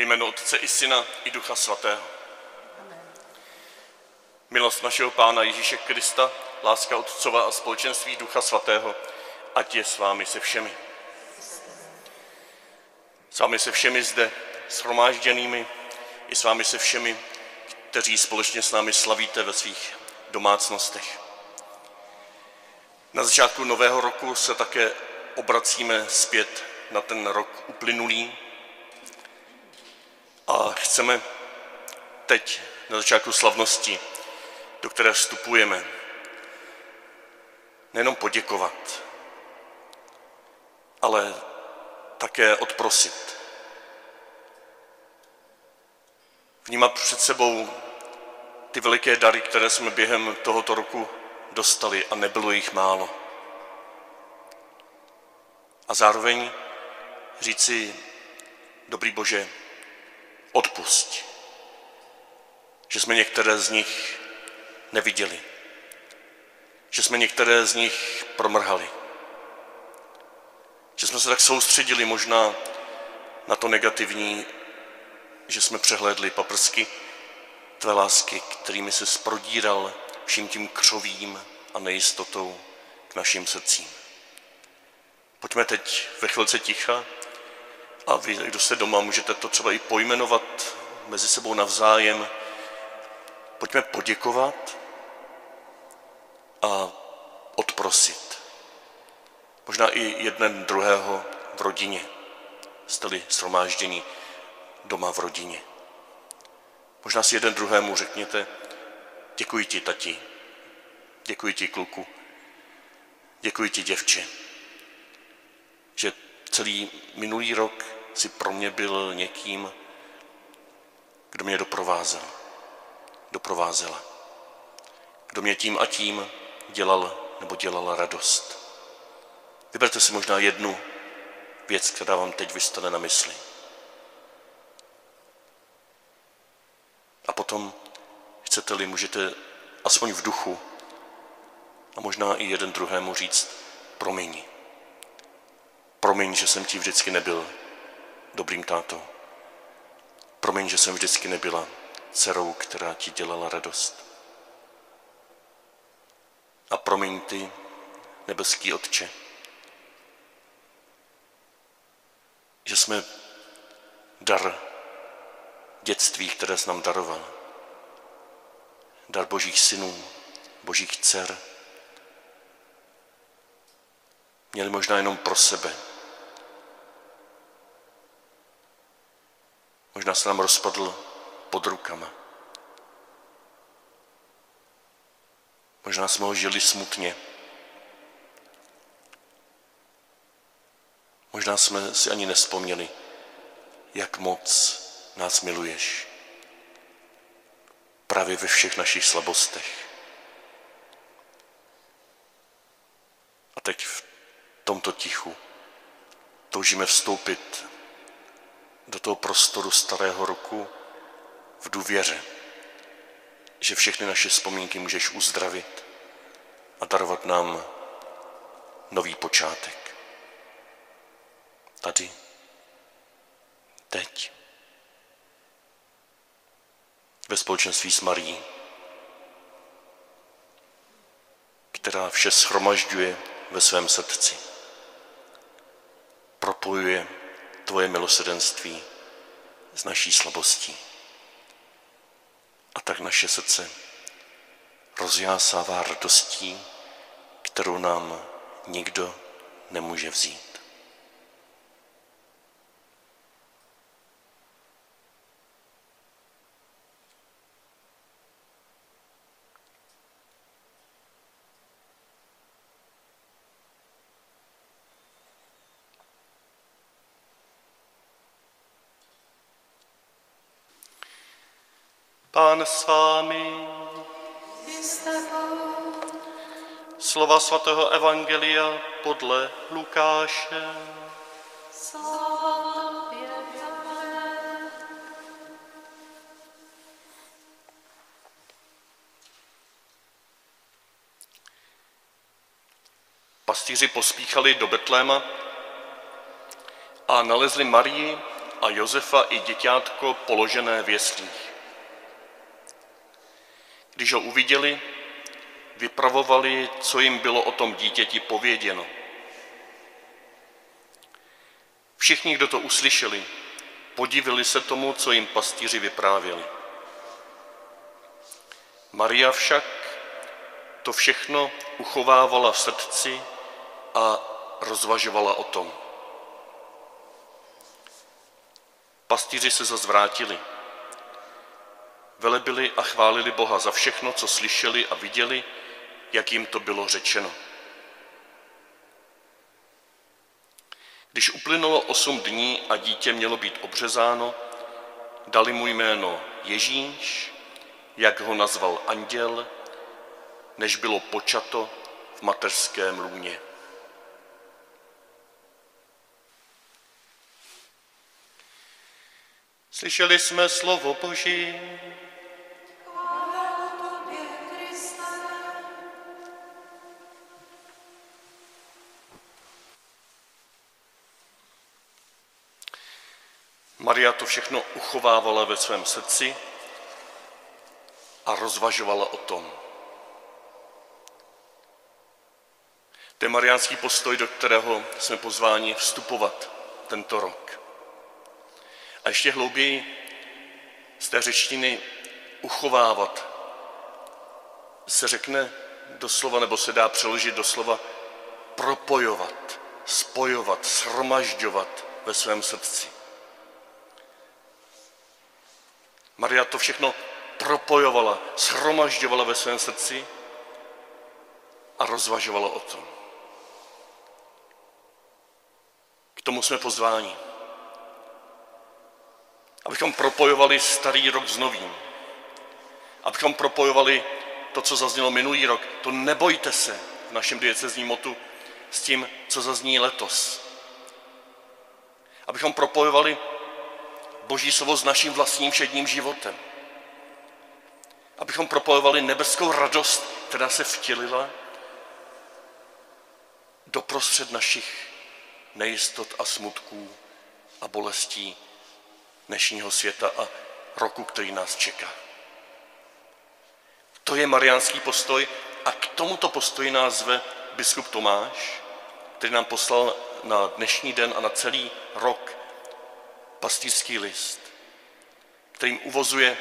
Ve jménu Otce i Syna i Ducha Svatého. Milost našeho Pána Ježíše Krista, láska Otcova a společenství Ducha Svatého, ať je s vámi se všemi. S vámi se všemi zde shromážděnými, i s vámi se všemi, kteří společně s námi slavíte ve svých domácnostech. Na začátku nového roku se také obracíme zpět na ten rok uplynulý a chceme teď na začátku slavnosti, do které vstupujeme, nejenom poděkovat, ale také odprosit. Vnímat před sebou ty veliké dary, které jsme během tohoto roku dostali a nebylo jich málo. A zároveň říci, dobrý Bože, odpusť, že jsme některé z nich neviděli, že jsme některé z nich promrhali, že jsme se tak soustředili možná na to negativní, že jsme přehlédli paprsky tvé lásky, kterými se sprodíral vším tím křovím a nejistotou k našim srdcím. Pojďme teď ve chvilce ticha a vy, kdo se doma, můžete to třeba i pojmenovat mezi sebou navzájem. Pojďme poděkovat a odprosit. Možná i jeden druhého v rodině. Jste-li shromáždění doma v rodině. Možná si jeden druhému řekněte, děkuji ti, tati, děkuji ti, kluku, děkuji ti, děvče, že celý minulý rok si pro mě byl někým, kdo mě doprovázel, doprovázela. Kdo mě tím a tím dělal nebo dělala radost. Vyberte si možná jednu věc, která vám teď vystane na mysli. A potom, chcete-li, můžete aspoň v duchu a možná i jeden druhému říct promiň. Promiň, že jsem ti vždycky nebyl dobrým tátou. Promiň, že jsem vždycky nebyla dcerou, která ti dělala radost. A promiň ty, nebeský Otče, že jsme dar dětství, které jsi nám daroval. Dar božích synů, božích dcer. Měli možná jenom pro sebe. Možná se nám rozpadl pod rukama. Možná jsme ho žili smutně. Možná jsme si ani nespomněli, jak moc nás miluješ. Právě ve všech našich slabostech. A teď v tomto tichu toužíme vstoupit do toho prostoru starého roku v důvěře, že všechny naše vzpomínky můžeš uzdravit a darovat nám nový počátek. Tady, teď ve společenství s Marí, která vše schromažďuje ve svém srdci. Propojuje tvoje milosedenství s naší slabostí. A tak naše srdce rozjásává radostí, kterou nám nikdo nemůže vzít. Pán s vámi. Slova svatého Evangelia podle Lukáše. Pastýři pospíchali do Betléma a nalezli Marii a Josefa i děťátko položené v jeslích. Když ho uviděli, vypravovali, co jim bylo o tom dítěti pověděno. Všichni, kdo to uslyšeli, podivili se tomu, co jim pastýři vyprávěli. Maria však to všechno uchovávala v srdci a rozvažovala o tom. Pastýři se zazvrátili. Velebili a chválili Boha za všechno, co slyšeli a viděli, jak jim to bylo řečeno. Když uplynulo osm dní a dítě mělo být obřezáno, dali mu jméno Ježíš, jak ho nazval anděl, než bylo počato v mateřském lůně. Slyšeli jsme slovo Boží. Maria to všechno uchovávala ve svém srdci a rozvažovala o tom. To je mariánský postoj, do kterého jsme pozváni vstupovat tento rok. A ještě hlouběji z té řečtiny uchovávat se řekne doslova, nebo se dá přeložit doslova propojovat, spojovat, shromažďovat ve svém srdci. Maria to všechno propojovala, shromažďovala ve svém srdci a rozvažovala o tom. K tomu jsme pozváni. Abychom propojovali starý rok s novým. Abychom propojovali to, co zaznělo minulý rok. To nebojte se v našem diecezním motu s tím, co zazní letos. Abychom propojovali Boží slovo s naším vlastním všedním životem. Abychom propojovali nebeskou radost, která se vtělila doprostřed našich nejistot a smutků a bolestí dnešního světa a roku, který nás čeká. To je mariánský postoj a k tomuto postoji nás zve biskup Tomáš, který nám poslal na dnešní den a na celý rok pastýřský list, kterým uvozuje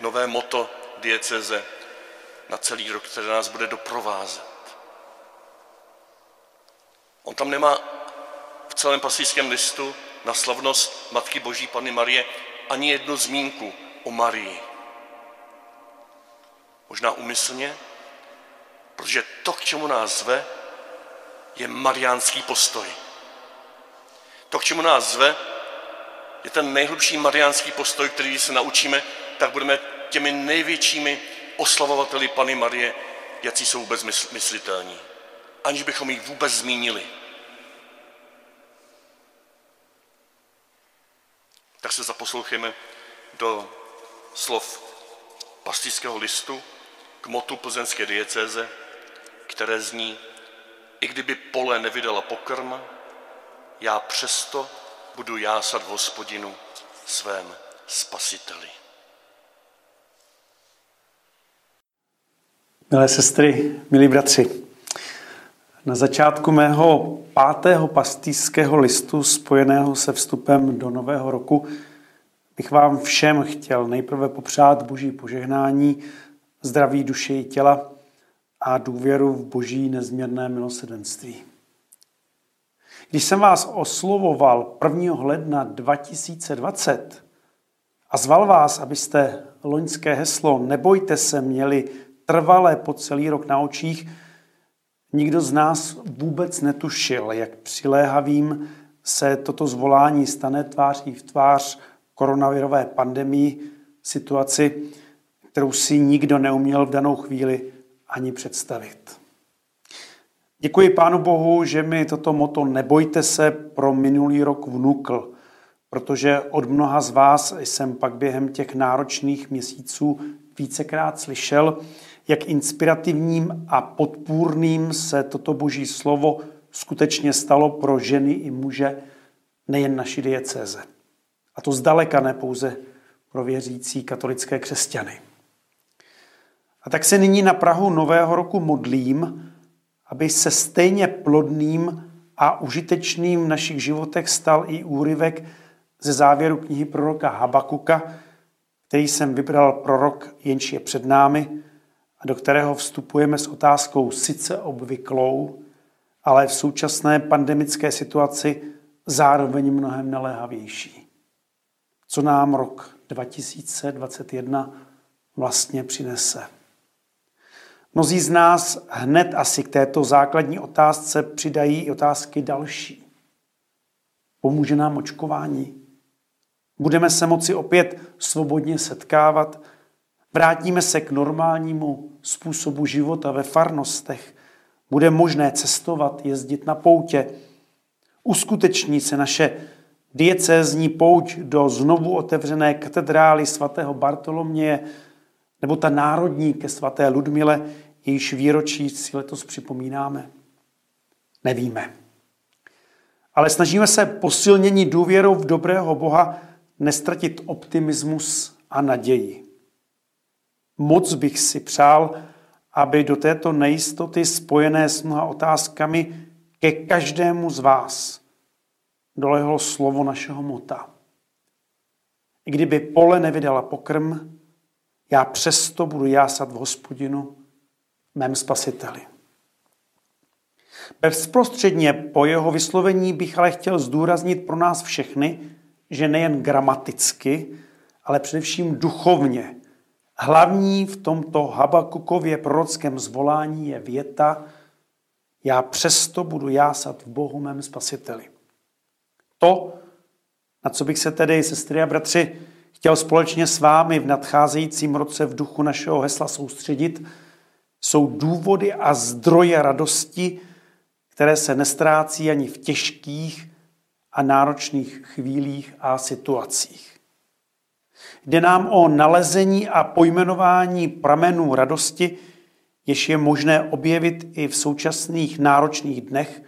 nové moto dieceze na celý rok, které nás bude doprovázet. On tam nemá v celém pastýřském listu na slavnost Matky Boží Panny Marie ani jednu zmínku o Marii. Možná umyslně, protože to, k čemu nás zve, je mariánský postoj. To, k čemu nás zve, je ten nejhlubší mariánský postoj, který se naučíme, tak budeme těmi největšími oslavovateli Pany Marie, jaký jsou vůbec myslitelní. Aniž bychom jich vůbec zmínili. Tak se zaposlouchejme do slov pastýřského listu k motu plzeňské diecéze, které zní, i kdyby pole nevydala pokrm, já přesto budu jásat hospodinu svém spasiteli. Milé sestry, milí bratři, na začátku mého pátého pastýřského listu spojeného se vstupem do nového roku bych vám všem chtěl nejprve popřát boží požehnání, zdraví duše i těla a důvěru v boží nezměrné milosedenství. Když jsem vás oslovoval 1. ledna 2020 a zval vás, abyste loňské heslo Nebojte se měli trvalé po celý rok na očích, nikdo z nás vůbec netušil, jak přiléhavým se toto zvolání stane tváří v tvář koronavirové pandemii, situaci, kterou si nikdo neuměl v danou chvíli ani představit. Děkuji Pánu Bohu, že mi toto moto nebojte se pro minulý rok vnukl, protože od mnoha z vás jsem pak během těch náročných měsíců vícekrát slyšel, jak inspirativním a podpůrným se toto boží slovo skutečně stalo pro ženy i muže nejen naší diecéze. A to zdaleka ne pouze pro věřící katolické křesťany. A tak se nyní na Prahu Nového roku modlím, aby se stejně plodným a užitečným v našich životech stal i úryvek ze závěru knihy proroka Habakuka, který jsem vybral pro rok, jenž je před námi a do kterého vstupujeme s otázkou sice obvyklou, ale v současné pandemické situaci zároveň mnohem naléhavější. Co nám rok 2021 vlastně přinese? Mnozí z nás hned asi k této základní otázce přidají i otázky další. Pomůže nám očkování? Budeme se moci opět svobodně setkávat? Vrátíme se k normálnímu způsobu života ve farnostech? Bude možné cestovat, jezdit na poutě? Uskuteční se naše diecézní pouť do znovu otevřené katedrály svatého Bartoloměje nebo ta národní ke svaté Ludmile, jejíž výročí si letos připomínáme? Nevíme. Ale snažíme se posilnění důvěrou v dobrého Boha nestratit optimismus a naději. Moc bych si přál, aby do této nejistoty spojené s mnoha otázkami ke každému z vás dolehlo slovo našeho mota. I kdyby pole nevydala pokrm, já přesto budu jásat v hospodinu, mém spasiteli. Bezprostředně po jeho vyslovení bych ale chtěl zdůraznit pro nás všechny, že nejen gramaticky, ale především duchovně. Hlavní v tomto Habakukově prorockém zvolání je věta Já přesto budu jásat v Bohu mém spasiteli. To, na co bych se tedy, sestry a bratři, chtěl společně s vámi v nadcházejícím roce v duchu našeho hesla soustředit, jsou důvody a zdroje radosti, které se nestrácí ani v těžkých a náročných chvílích a situacích. Jde nám o nalezení a pojmenování pramenů radosti, jež je možné objevit i v současných náročných dnech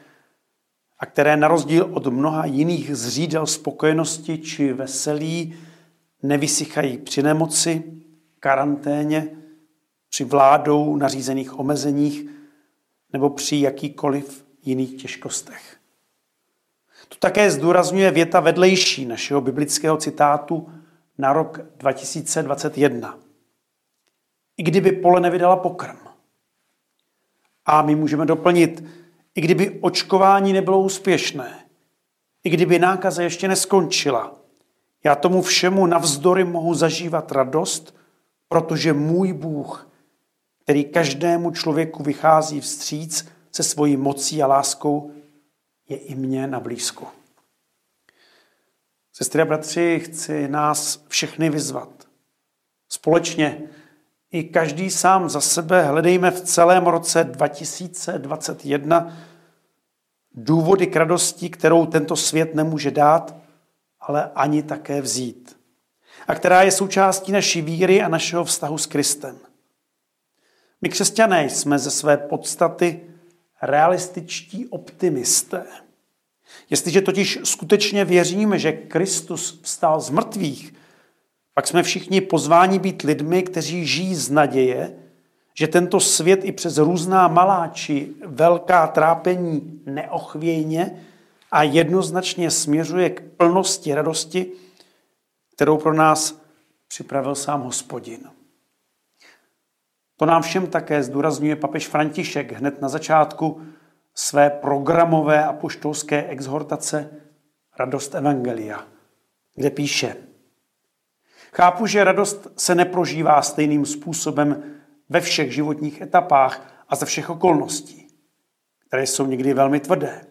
a které na rozdíl od mnoha jiných zřídel spokojenosti či veselí nevysychají při nemoci, karanténě, při vládou nařízených omezeních nebo při jakýkoliv jiných těžkostech. To také zdůrazňuje věta vedlejší našeho biblického citátu na rok 2021. I kdyby pole nevydala pokrm. A my můžeme doplnit, i kdyby očkování nebylo úspěšné, i kdyby nákaza ještě neskončila, já tomu všemu navzdory mohu zažívat radost, protože můj Bůh, který každému člověku vychází vstříc se svojí mocí a láskou, je i mě na blízku. Sestry a bratři, chci nás všechny vyzvat. Společně i každý sám za sebe hledejme v celém roce 2021 důvody k radosti, kterou tento svět nemůže dát, ale ani také vzít. A která je součástí naší víry a našeho vztahu s Kristem. My křesťané jsme ze své podstaty realističtí optimisté. Jestliže totiž skutečně věříme, že Kristus vstal z mrtvých, pak jsme všichni pozváni být lidmi, kteří žijí z naděje, že tento svět i přes různá malá či velká trápení neochvějně a jednoznačně směřuje k plnosti radosti, kterou pro nás připravil sám hospodin. To nám všem také zdůrazňuje papež František hned na začátku své programové a poštolské exhortace Radost Evangelia, kde píše Chápu, že radost se neprožívá stejným způsobem ve všech životních etapách a za všech okolností, které jsou někdy velmi tvrdé.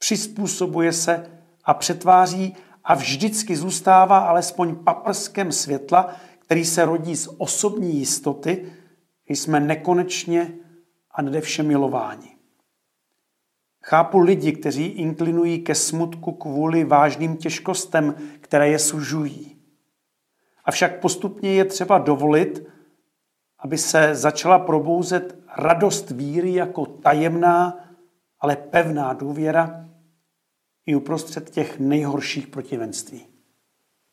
Přizpůsobuje se a přetváří a vždycky zůstává alespoň paprskem světla, který se rodí z osobní jistoty, že jsme nekonečně a nade vše milováni. Chápu lidi, kteří inklinují ke smutku kvůli vážným těžkostem, které je sužují. Avšak postupně je třeba dovolit, aby se začala probouzet radost víry jako tajemná, ale pevná důvěra i uprostřed těch nejhorších protivenství.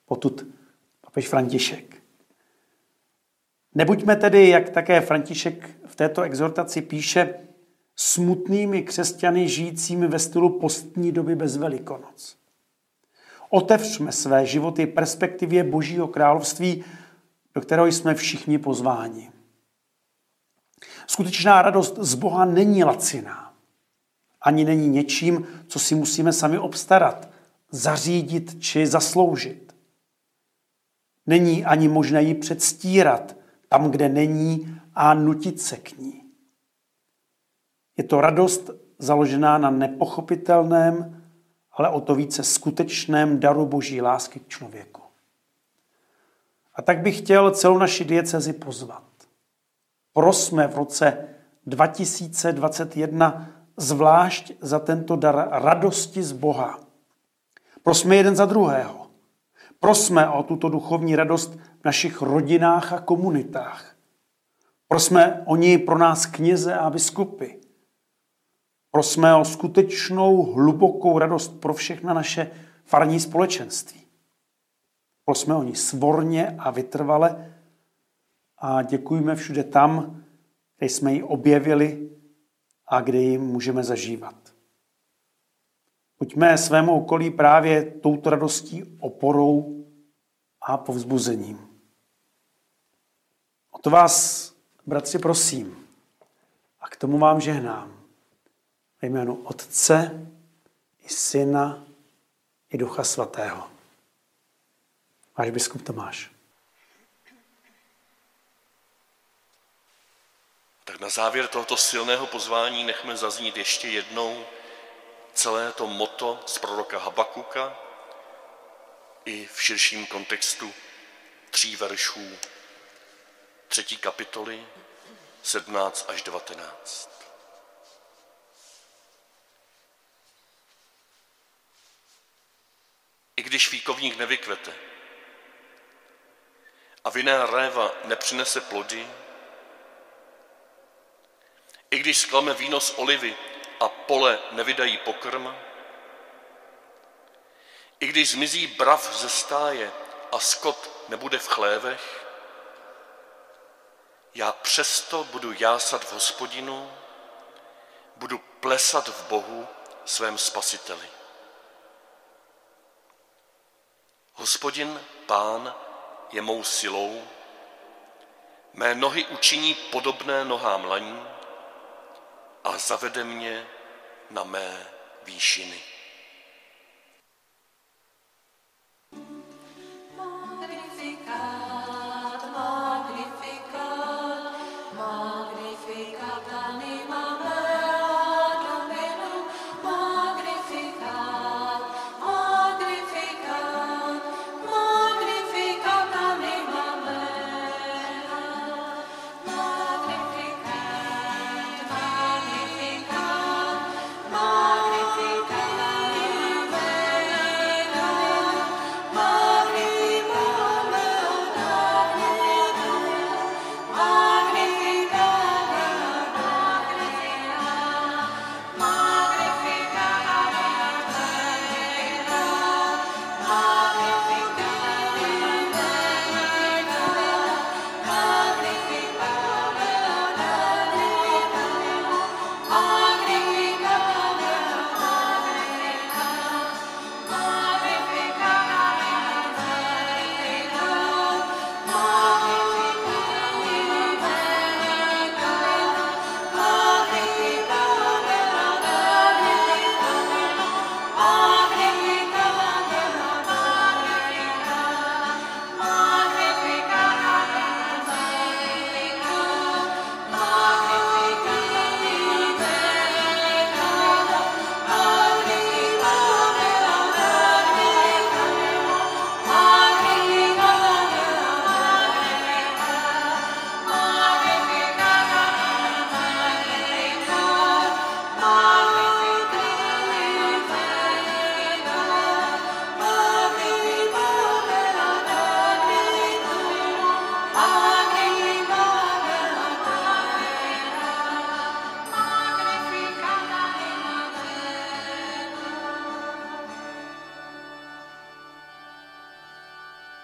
Potud papež František. Nebuďme tedy, jak také František v této exhortaci píše, smutnými křesťany žijícími ve stylu postní doby bez Velikonoc. Otevřme své životy perspektivě Božího království, do kterého jsme všichni pozváni. Skutečná radost z Boha není laciná. Ani není něčím, co si musíme sami obstarat, zařídit či zasloužit. Není ani možné ji předstírat tam, kde není a nutit se k ní. Je to radost založená na nepochopitelném, ale o to více skutečném daru boží lásky k člověku. A tak bych chtěl celou naši diecezi pozvat. Prosme v roce 2021 zvlášť za tento dar radosti z Boha. Prosme jeden za druhého. Prosme o tuto duchovní radost v našich rodinách a komunitách. Prosme o ní pro nás kněze a biskupy. Prosme o skutečnou hlubokou radost pro všechna naše farní společenství. Prosme o ní svorně a vytrvale a děkujeme všude tam, kde jsme ji objevili a kde ji můžeme zažívat. Buďme svému okolí právě touto radostí oporou a povzbuzením. O to vás, bratři, prosím a k tomu vám žehnám. Ve jménu Otce i Syna i Ducha Svatého. Váš biskup Tomáš. Tak na závěr tohoto silného pozvání nechme zaznít ještě jednou celé to moto z proroka Habakuka i v širším kontextu tří veršů třetí kapitoly 17 až 19. I když fíkovník nevykvete a vinná réva nepřinese plody, i když sklame víno z olivy a pole nevydají pokrm, i když zmizí brav ze stáje a skot nebude v chlévech, já přesto budu jásat v hospodinu, budu plesat v Bohu svém spasiteli. Hospodin, pán, je mou silou, mé nohy učiní podobné nohám laní a zavede mě na mé výšiny.